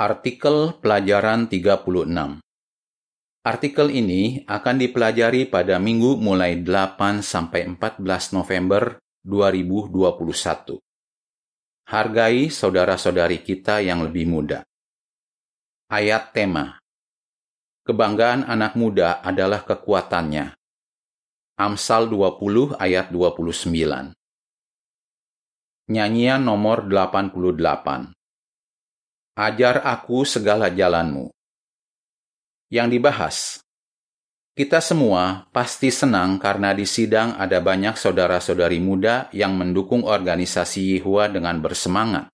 Artikel pelajaran 36 Artikel ini akan dipelajari pada minggu mulai 8 sampai 14 November 2021. Hargai saudara-saudari kita yang lebih muda. Ayat tema Kebanggaan anak muda adalah kekuatannya. Amsal 20 ayat 29 Nyanyian nomor 88 Ajar aku segala jalanmu. Yang dibahas, kita semua pasti senang karena di sidang ada banyak saudara-saudari muda yang mendukung organisasi Yehua dengan bersemangat.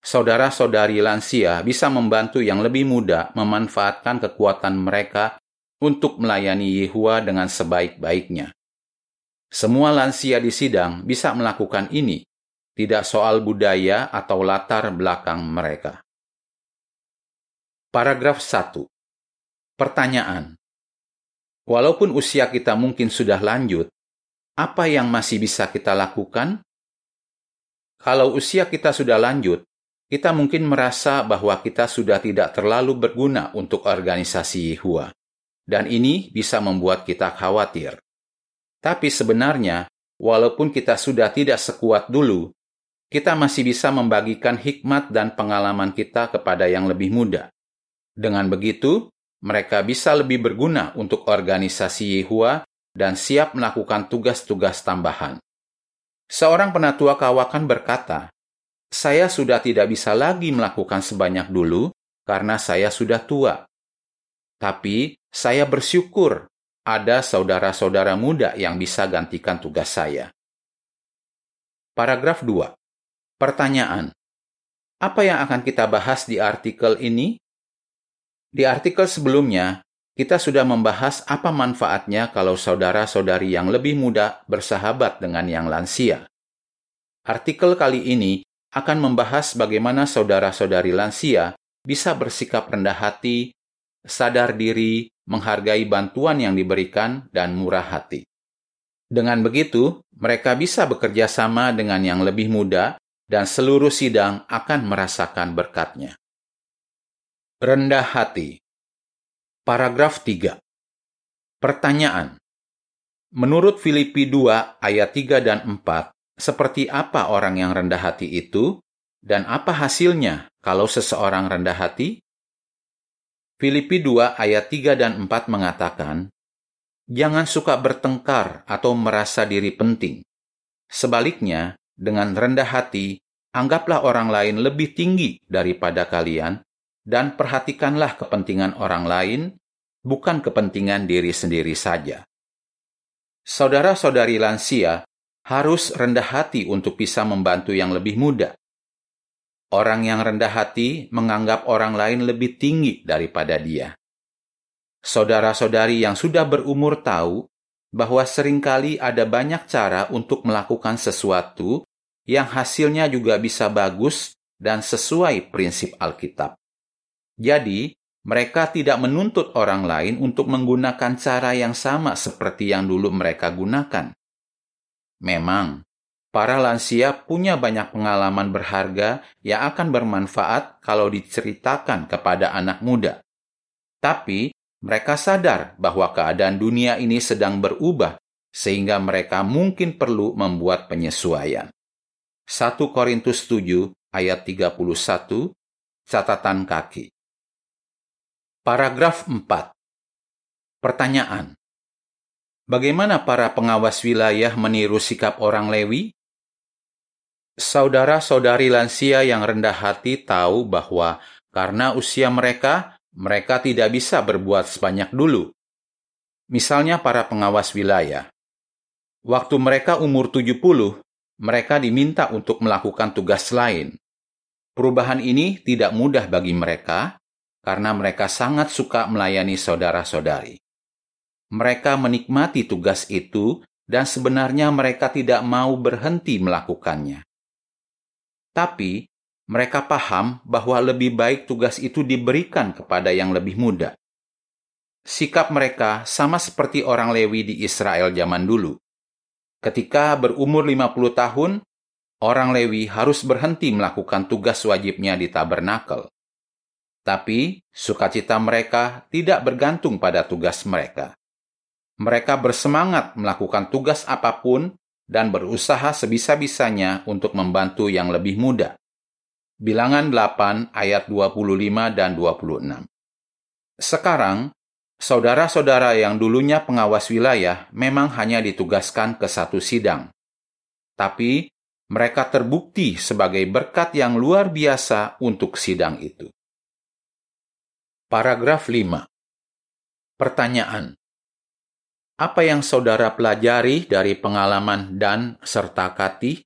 Saudara-saudari lansia bisa membantu yang lebih muda memanfaatkan kekuatan mereka untuk melayani Yehua dengan sebaik-baiknya. Semua lansia di sidang bisa melakukan ini tidak soal budaya atau latar belakang mereka. Paragraf 1. Pertanyaan. Walaupun usia kita mungkin sudah lanjut, apa yang masih bisa kita lakukan? Kalau usia kita sudah lanjut, kita mungkin merasa bahwa kita sudah tidak terlalu berguna untuk organisasi Yehua, dan ini bisa membuat kita khawatir. Tapi sebenarnya, walaupun kita sudah tidak sekuat dulu, kita masih bisa membagikan hikmat dan pengalaman kita kepada yang lebih muda. Dengan begitu, mereka bisa lebih berguna untuk organisasi Yehua dan siap melakukan tugas-tugas tambahan. Seorang penatua kawakan berkata, "Saya sudah tidak bisa lagi melakukan sebanyak dulu karena saya sudah tua. Tapi saya bersyukur ada saudara-saudara muda yang bisa gantikan tugas saya." Paragraf 2. Pertanyaan: Apa yang akan kita bahas di artikel ini? Di artikel sebelumnya, kita sudah membahas apa manfaatnya kalau saudara-saudari yang lebih muda bersahabat dengan yang lansia. Artikel kali ini akan membahas bagaimana saudara-saudari lansia bisa bersikap rendah hati, sadar diri, menghargai bantuan yang diberikan, dan murah hati. Dengan begitu, mereka bisa bekerja sama dengan yang lebih muda dan seluruh sidang akan merasakan berkatnya. Rendah hati. Paragraf 3. Pertanyaan. Menurut Filipi 2 ayat 3 dan 4, seperti apa orang yang rendah hati itu dan apa hasilnya kalau seseorang rendah hati? Filipi 2 ayat 3 dan 4 mengatakan, Jangan suka bertengkar atau merasa diri penting. Sebaliknya, dengan rendah hati, anggaplah orang lain lebih tinggi daripada kalian, dan perhatikanlah kepentingan orang lain, bukan kepentingan diri sendiri saja. Saudara-saudari lansia harus rendah hati untuk bisa membantu yang lebih muda. Orang yang rendah hati menganggap orang lain lebih tinggi daripada dia. Saudara-saudari yang sudah berumur tahu bahwa sering kali ada banyak cara untuk melakukan sesuatu yang hasilnya juga bisa bagus dan sesuai prinsip Alkitab. Jadi, mereka tidak menuntut orang lain untuk menggunakan cara yang sama seperti yang dulu mereka gunakan. Memang, para lansia punya banyak pengalaman berharga yang akan bermanfaat kalau diceritakan kepada anak muda. Tapi, mereka sadar bahwa keadaan dunia ini sedang berubah, sehingga mereka mungkin perlu membuat penyesuaian. 1 Korintus 7 ayat 31, catatan kaki. Paragraf 4. Pertanyaan. Bagaimana para pengawas wilayah meniru sikap orang Lewi? Saudara-saudari lansia yang rendah hati tahu bahwa karena usia mereka, mereka tidak bisa berbuat sebanyak dulu. Misalnya para pengawas wilayah. Waktu mereka umur 70, mereka diminta untuk melakukan tugas lain. Perubahan ini tidak mudah bagi mereka karena mereka sangat suka melayani saudara-saudari. Mereka menikmati tugas itu dan sebenarnya mereka tidak mau berhenti melakukannya. Tapi mereka paham bahwa lebih baik tugas itu diberikan kepada yang lebih muda. Sikap mereka sama seperti orang Lewi di Israel zaman dulu. Ketika berumur 50 tahun, orang Lewi harus berhenti melakukan tugas wajibnya di tabernakel. Tapi sukacita mereka tidak bergantung pada tugas mereka. Mereka bersemangat melakukan tugas apa pun dan berusaha sebisa-bisanya untuk membantu yang lebih muda. Bilangan 8 ayat 25 dan 26. Sekarang, saudara-saudara yang dulunya pengawas wilayah memang hanya ditugaskan ke satu sidang. Tapi mereka terbukti sebagai berkat yang luar biasa untuk sidang itu. Paragraf 5. Pertanyaan. Apa yang saudara pelajari dari pengalaman Dan serta Kati?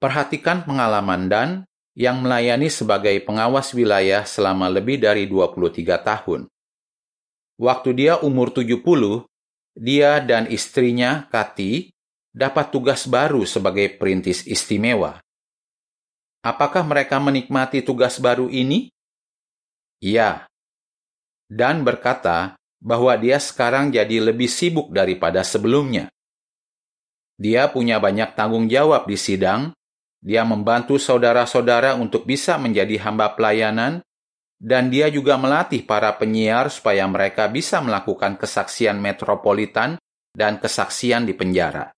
Perhatikan pengalaman Dan yang melayani sebagai pengawas wilayah selama lebih dari 23 tahun. Waktu dia umur 70, dia dan istrinya, Kati, dapat tugas baru sebagai perintis istimewa. Apakah mereka menikmati tugas baru ini? Ya. Dan berkata bahwa dia sekarang jadi lebih sibuk daripada sebelumnya. Dia punya banyak tanggung jawab di sidang dia membantu saudara-saudara untuk bisa menjadi hamba pelayanan, dan dia juga melatih para penyiar supaya mereka bisa melakukan kesaksian metropolitan dan kesaksian di penjara.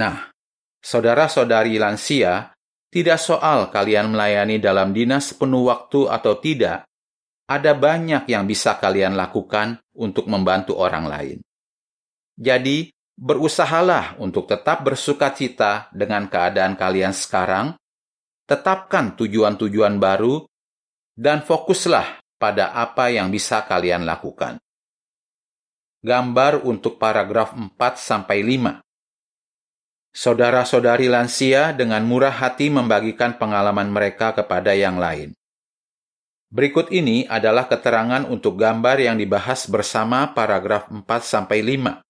Nah, saudara-saudari lansia, tidak soal kalian melayani dalam dinas penuh waktu atau tidak, ada banyak yang bisa kalian lakukan untuk membantu orang lain. Jadi, berusahalah untuk tetap bersuka cita dengan keadaan kalian sekarang, tetapkan tujuan-tujuan baru, dan fokuslah pada apa yang bisa kalian lakukan. Gambar untuk paragraf 4-5 Saudara-saudari lansia dengan murah hati membagikan pengalaman mereka kepada yang lain. Berikut ini adalah keterangan untuk gambar yang dibahas bersama paragraf 4-5.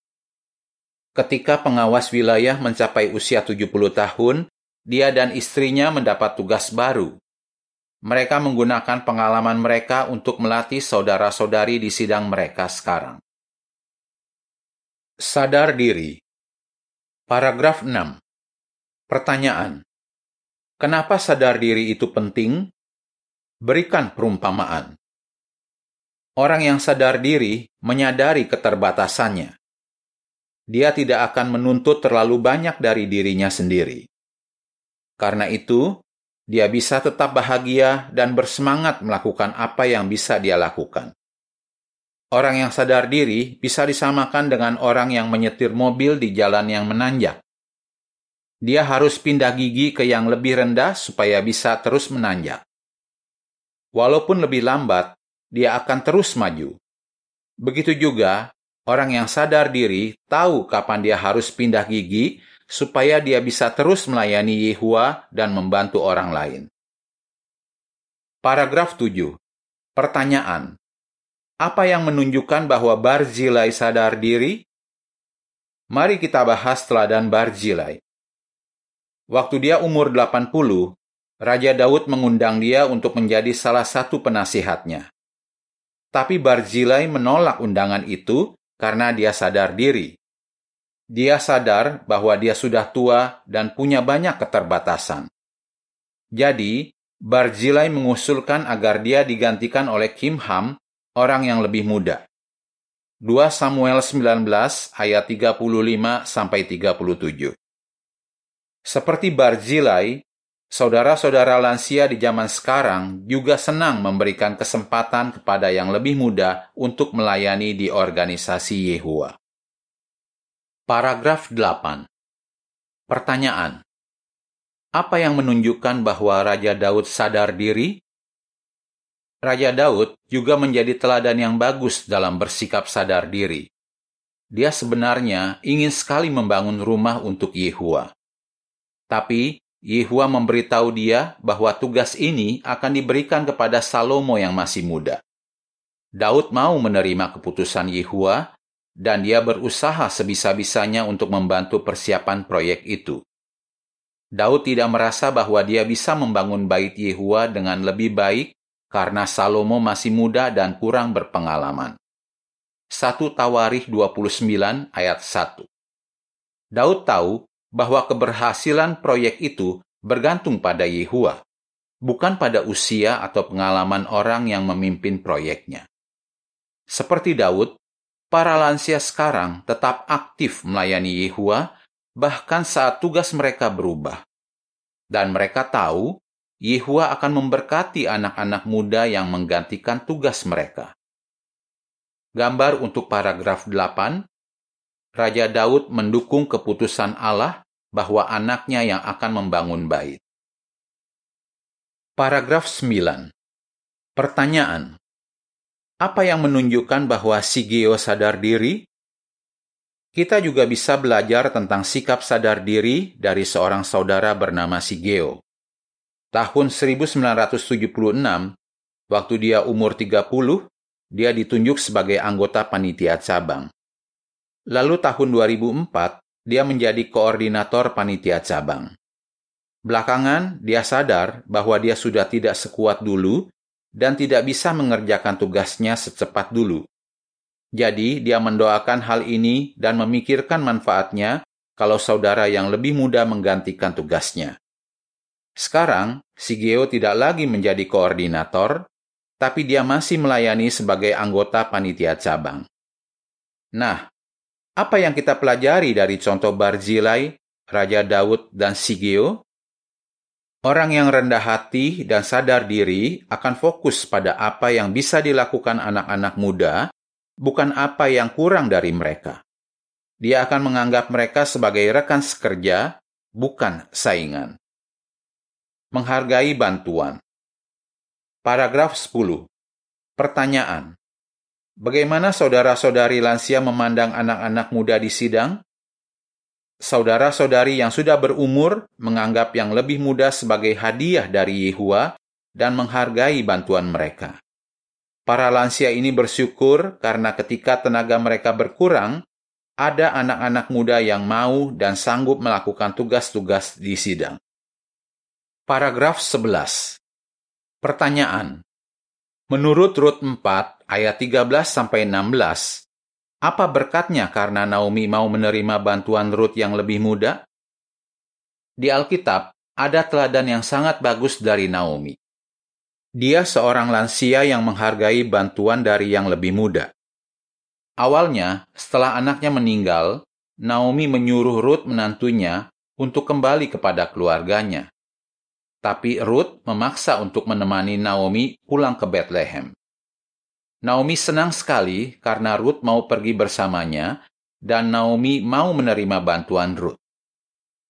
Ketika pengawas wilayah mencapai usia 70 tahun, dia dan istrinya mendapat tugas baru. Mereka menggunakan pengalaman mereka untuk melatih saudara-saudari di sidang mereka sekarang. Sadar diri. Paragraf 6. Pertanyaan. Kenapa sadar diri itu penting? Berikan perumpamaan. Orang yang sadar diri menyadari keterbatasannya dia tidak akan menuntut terlalu banyak dari dirinya sendiri. Karena itu, dia bisa tetap bahagia dan bersemangat melakukan apa yang bisa dia lakukan. Orang yang sadar diri bisa disamakan dengan orang yang menyetir mobil di jalan yang menanjak. Dia harus pindah gigi ke yang lebih rendah supaya bisa terus menanjak. Walaupun lebih lambat, dia akan terus maju. Begitu juga Orang yang sadar diri tahu kapan dia harus pindah gigi supaya dia bisa terus melayani Yehua dan membantu orang lain. Paragraf 7. Pertanyaan. Apa yang menunjukkan bahwa Barzilai sadar diri? Mari kita bahas teladan Barzilai. Waktu dia umur 80, Raja Daud mengundang dia untuk menjadi salah satu penasihatnya. Tapi Barzilai menolak undangan itu karena dia sadar diri. Dia sadar bahwa dia sudah tua dan punya banyak keterbatasan. Jadi, Barzilai mengusulkan agar dia digantikan oleh Kim Ham, orang yang lebih muda. 2 Samuel 19 ayat 35 sampai 37. Seperti Barzilai, saudara-saudara lansia di zaman sekarang juga senang memberikan kesempatan kepada yang lebih muda untuk melayani di organisasi Yehua. Paragraf 8. Pertanyaan. Apa yang menunjukkan bahwa Raja Daud sadar diri? Raja Daud juga menjadi teladan yang bagus dalam bersikap sadar diri. Dia sebenarnya ingin sekali membangun rumah untuk Yehua. Tapi Yehua memberitahu dia bahwa tugas ini akan diberikan kepada Salomo yang masih muda. Daud mau menerima keputusan Yehua, dan dia berusaha sebisa-bisanya untuk membantu persiapan proyek itu. Daud tidak merasa bahwa dia bisa membangun bait Yehua dengan lebih baik karena Salomo masih muda dan kurang berpengalaman. 1 Tawarikh 29 ayat 1 Daud tahu bahwa keberhasilan proyek itu bergantung pada Yehua, bukan pada usia atau pengalaman orang yang memimpin proyeknya. Seperti Daud, para lansia sekarang tetap aktif melayani Yehua bahkan saat tugas mereka berubah. Dan mereka tahu Yehua akan memberkati anak-anak muda yang menggantikan tugas mereka. Gambar untuk paragraf 8, Raja Daud mendukung keputusan Allah bahwa anaknya yang akan membangun bait. Paragraf 9. Pertanyaan. Apa yang menunjukkan bahwa Sigeo sadar diri? Kita juga bisa belajar tentang sikap sadar diri dari seorang saudara bernama Sigeo tahun 1976, waktu dia umur 30, dia ditunjuk sebagai anggota panitia cabang. Lalu tahun 2004, dia menjadi koordinator panitia cabang. Belakangan, dia sadar bahwa dia sudah tidak sekuat dulu dan tidak bisa mengerjakan tugasnya secepat dulu. Jadi, dia mendoakan hal ini dan memikirkan manfaatnya kalau saudara yang lebih muda menggantikan tugasnya. Sekarang, Sigeo tidak lagi menjadi koordinator, tapi dia masih melayani sebagai anggota panitia cabang. Nah, apa yang kita pelajari dari contoh Barzilai, Raja Daud, dan Sigeo? Orang yang rendah hati dan sadar diri akan fokus pada apa yang bisa dilakukan anak-anak muda, bukan apa yang kurang dari mereka. Dia akan menganggap mereka sebagai rekan sekerja, bukan saingan menghargai bantuan. Paragraf 10. Pertanyaan. Bagaimana saudara-saudari lansia memandang anak-anak muda di sidang? Saudara-saudari yang sudah berumur menganggap yang lebih muda sebagai hadiah dari Yehua dan menghargai bantuan mereka. Para lansia ini bersyukur karena ketika tenaga mereka berkurang, ada anak-anak muda yang mau dan sanggup melakukan tugas-tugas di sidang. Paragraf 11. Pertanyaan. Menurut Rut 4 ayat 13 sampai 16, apa berkatnya karena Naomi mau menerima bantuan Rut yang lebih muda? Di Alkitab ada teladan yang sangat bagus dari Naomi. Dia seorang lansia yang menghargai bantuan dari yang lebih muda. Awalnya, setelah anaknya meninggal, Naomi menyuruh Ruth menantunya untuk kembali kepada keluarganya tapi Ruth memaksa untuk menemani Naomi pulang ke Bethlehem. Naomi senang sekali karena Ruth mau pergi bersamanya dan Naomi mau menerima bantuan Ruth.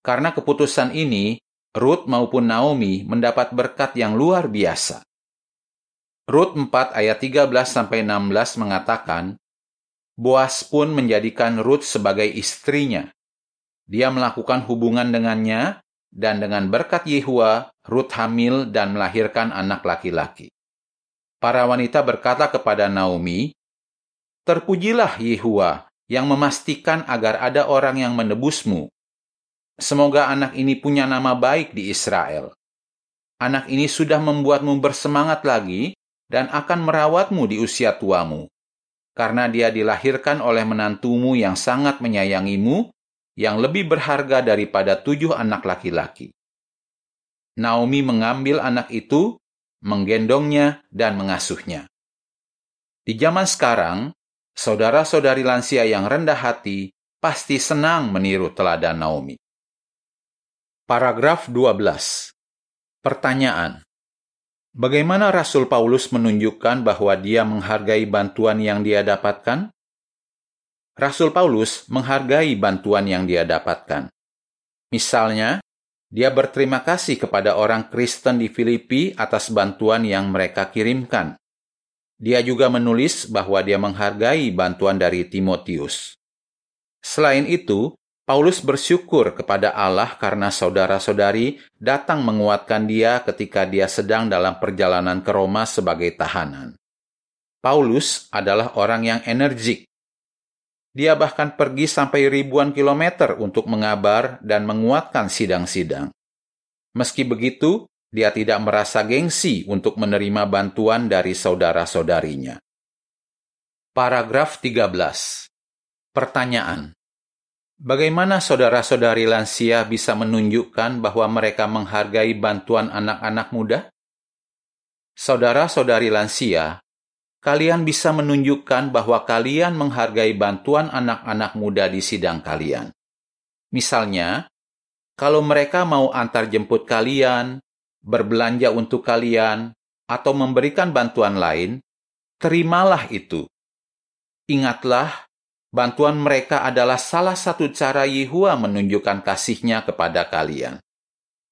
Karena keputusan ini, Ruth maupun Naomi mendapat berkat yang luar biasa. Rut 4 ayat 13 sampai 16 mengatakan, Boas pun menjadikan Ruth sebagai istrinya. Dia melakukan hubungan dengannya dan dengan berkat Yehua, Ruth hamil dan melahirkan anak laki-laki. Para wanita berkata kepada Naomi, Terpujilah Yehua yang memastikan agar ada orang yang menebusmu. Semoga anak ini punya nama baik di Israel. Anak ini sudah membuatmu bersemangat lagi dan akan merawatmu di usia tuamu. Karena dia dilahirkan oleh menantumu yang sangat menyayangimu yang lebih berharga daripada tujuh anak laki-laki. Naomi mengambil anak itu, menggendongnya, dan mengasuhnya. Di zaman sekarang, saudara-saudari lansia yang rendah hati pasti senang meniru teladan Naomi. Paragraf 12. Pertanyaan. Bagaimana Rasul Paulus menunjukkan bahwa dia menghargai bantuan yang dia dapatkan? Rasul Paulus menghargai bantuan yang dia dapatkan. Misalnya, dia berterima kasih kepada orang Kristen di Filipi atas bantuan yang mereka kirimkan. Dia juga menulis bahwa dia menghargai bantuan dari Timotius. Selain itu, Paulus bersyukur kepada Allah karena saudara-saudari datang menguatkan dia ketika dia sedang dalam perjalanan ke Roma sebagai tahanan. Paulus adalah orang yang energik dia bahkan pergi sampai ribuan kilometer untuk mengabar dan menguatkan sidang-sidang. Meski begitu, dia tidak merasa gengsi untuk menerima bantuan dari saudara-saudarinya. Paragraf 13. Pertanyaan. Bagaimana saudara-saudari lansia bisa menunjukkan bahwa mereka menghargai bantuan anak-anak muda? Saudara-saudari lansia, kalian bisa menunjukkan bahwa kalian menghargai bantuan anak-anak muda di sidang kalian. Misalnya, kalau mereka mau antar jemput kalian, berbelanja untuk kalian, atau memberikan bantuan lain, terimalah itu. Ingatlah Bantuan mereka adalah salah satu cara Yehua menunjukkan kasihnya kepada kalian.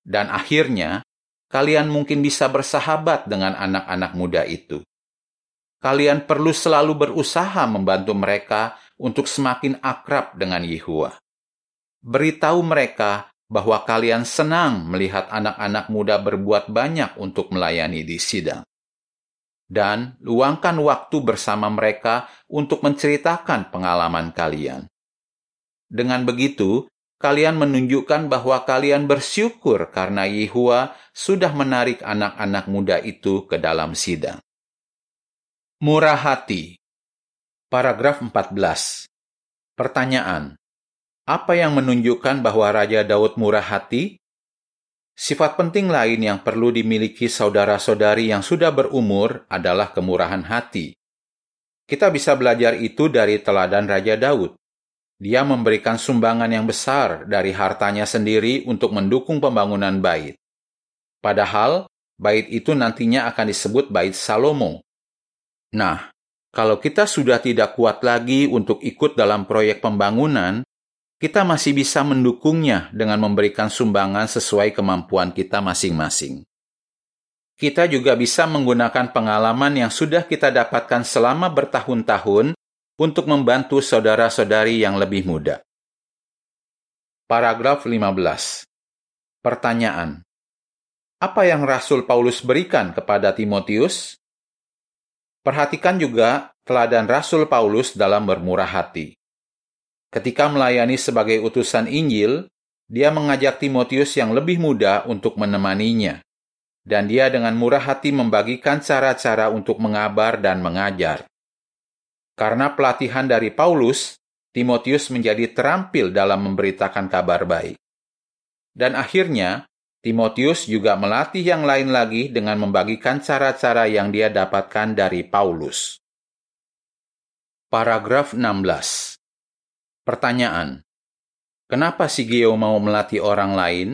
Dan akhirnya, kalian mungkin bisa bersahabat dengan anak-anak muda itu. Kalian perlu selalu berusaha membantu mereka untuk semakin akrab dengan Yehua. Beritahu mereka bahwa kalian senang melihat anak-anak muda berbuat banyak untuk melayani di sidang dan luangkan waktu bersama mereka untuk menceritakan pengalaman kalian. Dengan begitu, kalian menunjukkan bahwa kalian bersyukur karena Yehua sudah menarik anak-anak muda itu ke dalam sidang. Murah hati. Paragraf 14. Pertanyaan. Apa yang menunjukkan bahwa Raja Daud murah hati? Sifat penting lain yang perlu dimiliki saudara-saudari yang sudah berumur adalah kemurahan hati. Kita bisa belajar itu dari teladan Raja Daud. Dia memberikan sumbangan yang besar dari hartanya sendiri untuk mendukung pembangunan bait. Padahal, bait itu nantinya akan disebut bait Salomo. Nah, kalau kita sudah tidak kuat lagi untuk ikut dalam proyek pembangunan, kita masih bisa mendukungnya dengan memberikan sumbangan sesuai kemampuan kita masing-masing. Kita juga bisa menggunakan pengalaman yang sudah kita dapatkan selama bertahun-tahun untuk membantu saudara-saudari yang lebih muda. Paragraf 15. Pertanyaan. Apa yang Rasul Paulus berikan kepada Timotius? Perhatikan juga teladan Rasul Paulus dalam bermurah hati. Ketika melayani sebagai utusan Injil, dia mengajak Timotius yang lebih muda untuk menemaninya. Dan dia dengan murah hati membagikan cara-cara untuk mengabar dan mengajar. Karena pelatihan dari Paulus, Timotius menjadi terampil dalam memberitakan kabar baik. Dan akhirnya, Timotius juga melatih yang lain lagi dengan membagikan cara-cara yang dia dapatkan dari Paulus. Paragraf 16 Pertanyaan: Kenapa si Geo mau melatih orang lain?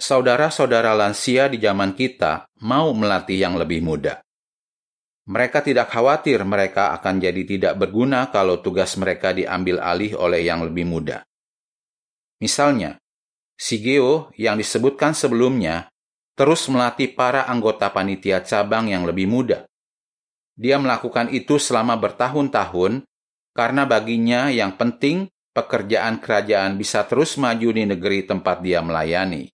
Saudara-saudara lansia di zaman kita mau melatih yang lebih muda. Mereka tidak khawatir mereka akan jadi tidak berguna kalau tugas mereka diambil alih oleh yang lebih muda. Misalnya, si Geo yang disebutkan sebelumnya terus melatih para anggota panitia cabang yang lebih muda. Dia melakukan itu selama bertahun-tahun karena baginya yang penting pekerjaan kerajaan bisa terus maju di negeri tempat dia melayani.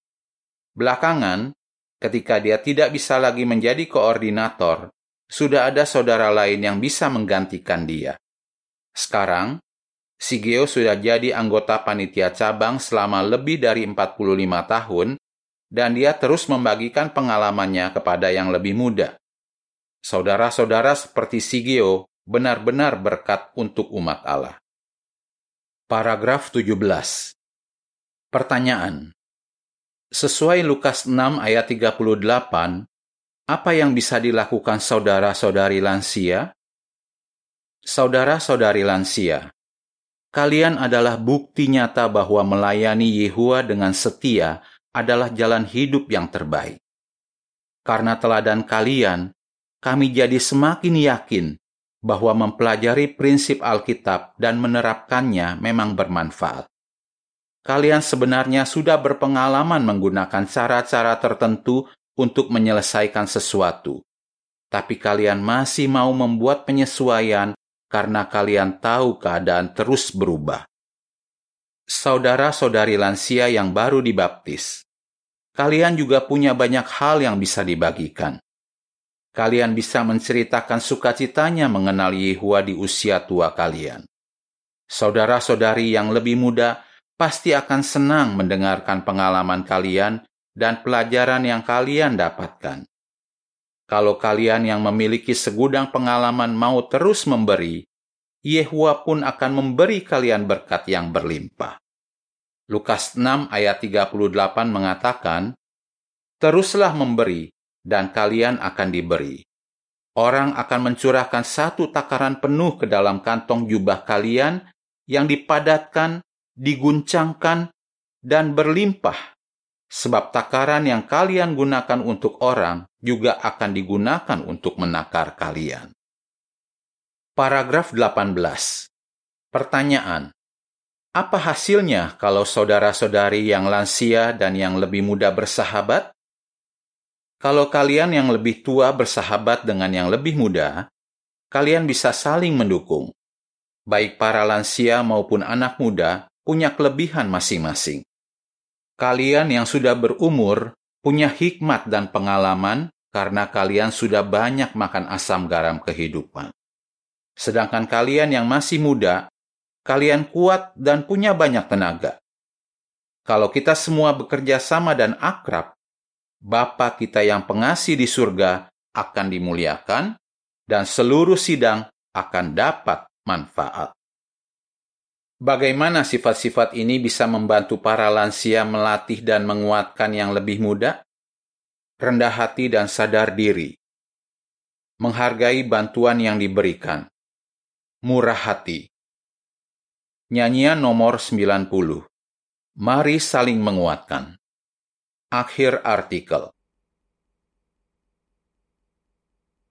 Belakangan, ketika dia tidak bisa lagi menjadi koordinator, sudah ada saudara lain yang bisa menggantikan dia. Sekarang, Sigeo sudah jadi anggota panitia cabang selama lebih dari 45 tahun dan dia terus membagikan pengalamannya kepada yang lebih muda. Saudara-saudara seperti Sigeo benar-benar berkat untuk umat Allah. Paragraf 17. Pertanyaan. Sesuai Lukas 6 ayat 38, apa yang bisa dilakukan saudara-saudari lansia? Saudara-saudari lansia, kalian adalah bukti nyata bahwa melayani Yehua dengan setia adalah jalan hidup yang terbaik. Karena teladan kalian, kami jadi semakin yakin bahwa mempelajari prinsip Alkitab dan menerapkannya memang bermanfaat. Kalian sebenarnya sudah berpengalaman menggunakan cara-cara tertentu untuk menyelesaikan sesuatu, tapi kalian masih mau membuat penyesuaian karena kalian tahu keadaan terus berubah. Saudara-saudari lansia yang baru dibaptis, kalian juga punya banyak hal yang bisa dibagikan kalian bisa menceritakan sukacitanya mengenal Yehua di usia tua kalian. Saudara-saudari yang lebih muda pasti akan senang mendengarkan pengalaman kalian dan pelajaran yang kalian dapatkan. Kalau kalian yang memiliki segudang pengalaman mau terus memberi, Yehua pun akan memberi kalian berkat yang berlimpah. Lukas 6 ayat 38 mengatakan, Teruslah memberi, dan kalian akan diberi. Orang akan mencurahkan satu takaran penuh ke dalam kantong jubah kalian yang dipadatkan, diguncangkan, dan berlimpah. Sebab takaran yang kalian gunakan untuk orang juga akan digunakan untuk menakar kalian. Paragraf 18. Pertanyaan. Apa hasilnya kalau saudara-saudari yang lansia dan yang lebih muda bersahabat? Kalau kalian yang lebih tua bersahabat dengan yang lebih muda, kalian bisa saling mendukung. Baik para lansia maupun anak muda punya kelebihan masing-masing. Kalian yang sudah berumur punya hikmat dan pengalaman karena kalian sudah banyak makan asam garam kehidupan. Sedangkan kalian yang masih muda kalian kuat dan punya banyak tenaga. Kalau kita semua bekerja sama dan akrab, Bapa kita yang pengasih di surga akan dimuliakan dan seluruh sidang akan dapat manfaat. Bagaimana sifat-sifat ini bisa membantu para lansia melatih dan menguatkan yang lebih muda? Rendah hati dan sadar diri. Menghargai bantuan yang diberikan. Murah hati Nyanyian nomor 90. Mari saling menguatkan. Akhir artikel.